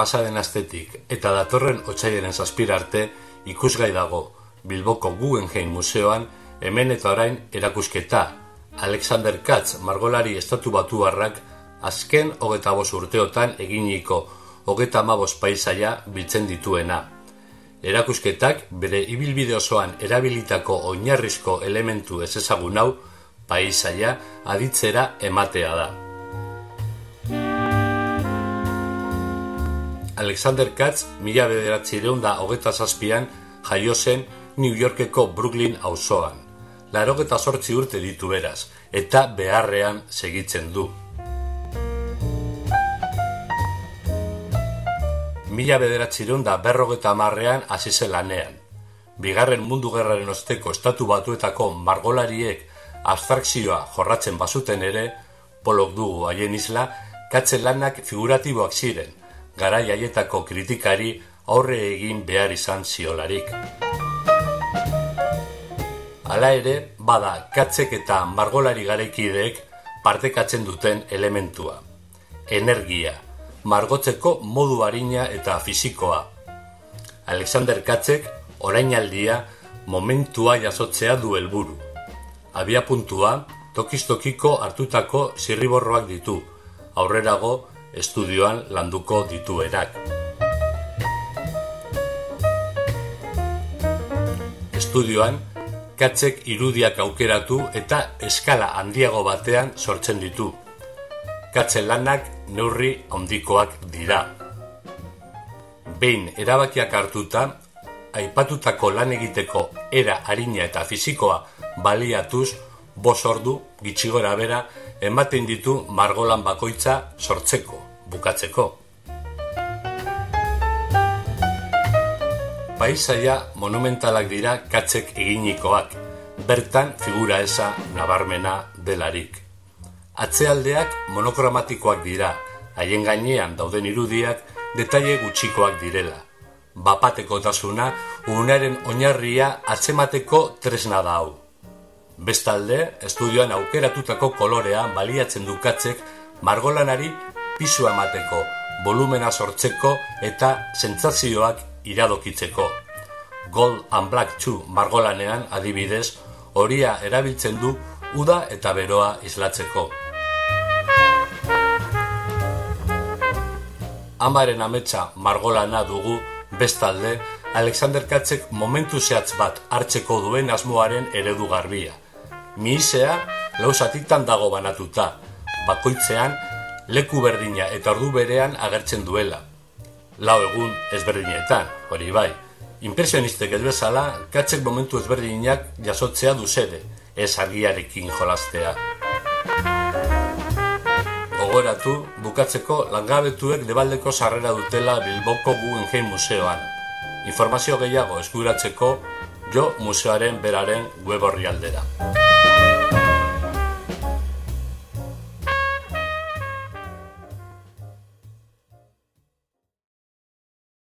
pasaden astetik eta datorren otsailaren zazpira arte ikusgai dago Bilboko Guggenheim Museoan hemen eta orain erakusketa Alexander Katz margolari estatu batu azken hogeta bos urteotan eginiko hogeta mabos paisaia biltzen dituena. Erakusketak bere ibilbide osoan erabilitako oinarrizko elementu ez ezagun hau paisaia aditzera ematea da. Alexander Katz mila bederatzi da hogeta zazpian jaio zen New Yorkeko Brooklyn auzoan. Larogeta sortzi urte ditu beraz, eta beharrean segitzen du. Mila bederatzi da berrogeta marrean hasi lanean. Bigarren mundu gerraren osteko estatu batuetako margolariek abstrakzioa jorratzen bazuten ere, polok dugu haien isla, katzen lanak figuratiboak ziren, gara jaietako kritikari aurre egin behar izan ziolarik. Hala ere, bada katzek eta margolari garekideek partekatzen duten elementua. Energia, margotzeko modu harina eta fisikoa. Alexander Katzek orainaldia momentua jasotzea du helburu. Abia puntua, tokistokiko hartutako zirriborroak ditu, aurrerago estudioan landuko dituenak. Estudioan, katzek irudiak aukeratu eta eskala handiago batean sortzen ditu. Katzen lanak neurri handikoak dira. Behin erabakiak hartuta, aipatutako lan egiteko era harina eta fisikoa baliatuz, bos ordu, gitxigora bera, ematen ditu margolan bakoitza sortzeko, bukatzeko. Paisaia monumentalak dira katzek eginikoak, bertan figura esa nabarmena delarik. Atzealdeak monokromatikoak dira, haien gainean dauden irudiak detaile gutxikoak direla. Bapateko tasuna, unaren oinarria atzemateko tresna da hau. Bestalde, estudioan aukeratutako kolorea baliatzen dukatzek margolanari pisu emateko, volumena sortzeko eta sentsazioak iradokitzeko. Gold and Black 2 margolanean adibidez, horia erabiltzen du uda eta beroa islatzeko. Amaren ametsa margolana dugu bestalde, Alexander Katzek momentu zehatz bat hartzeko duen asmoaren eredu garbia mihisea lausatitan dago banatuta, bakoitzean leku berdina eta ordu berean agertzen duela. Lau egun ezberdinetan, hori bai. Impresionistek ez bezala, katzek momentu ezberdinak jasotzea duzede, ez argiarekin jolastea. Ogoratu, bukatzeko langabetuek debaldeko sarrera dutela Bilboko Guggenheim Museoan. Informazio gehiago eskuratzeko jo museoaren beraren web horri aldera.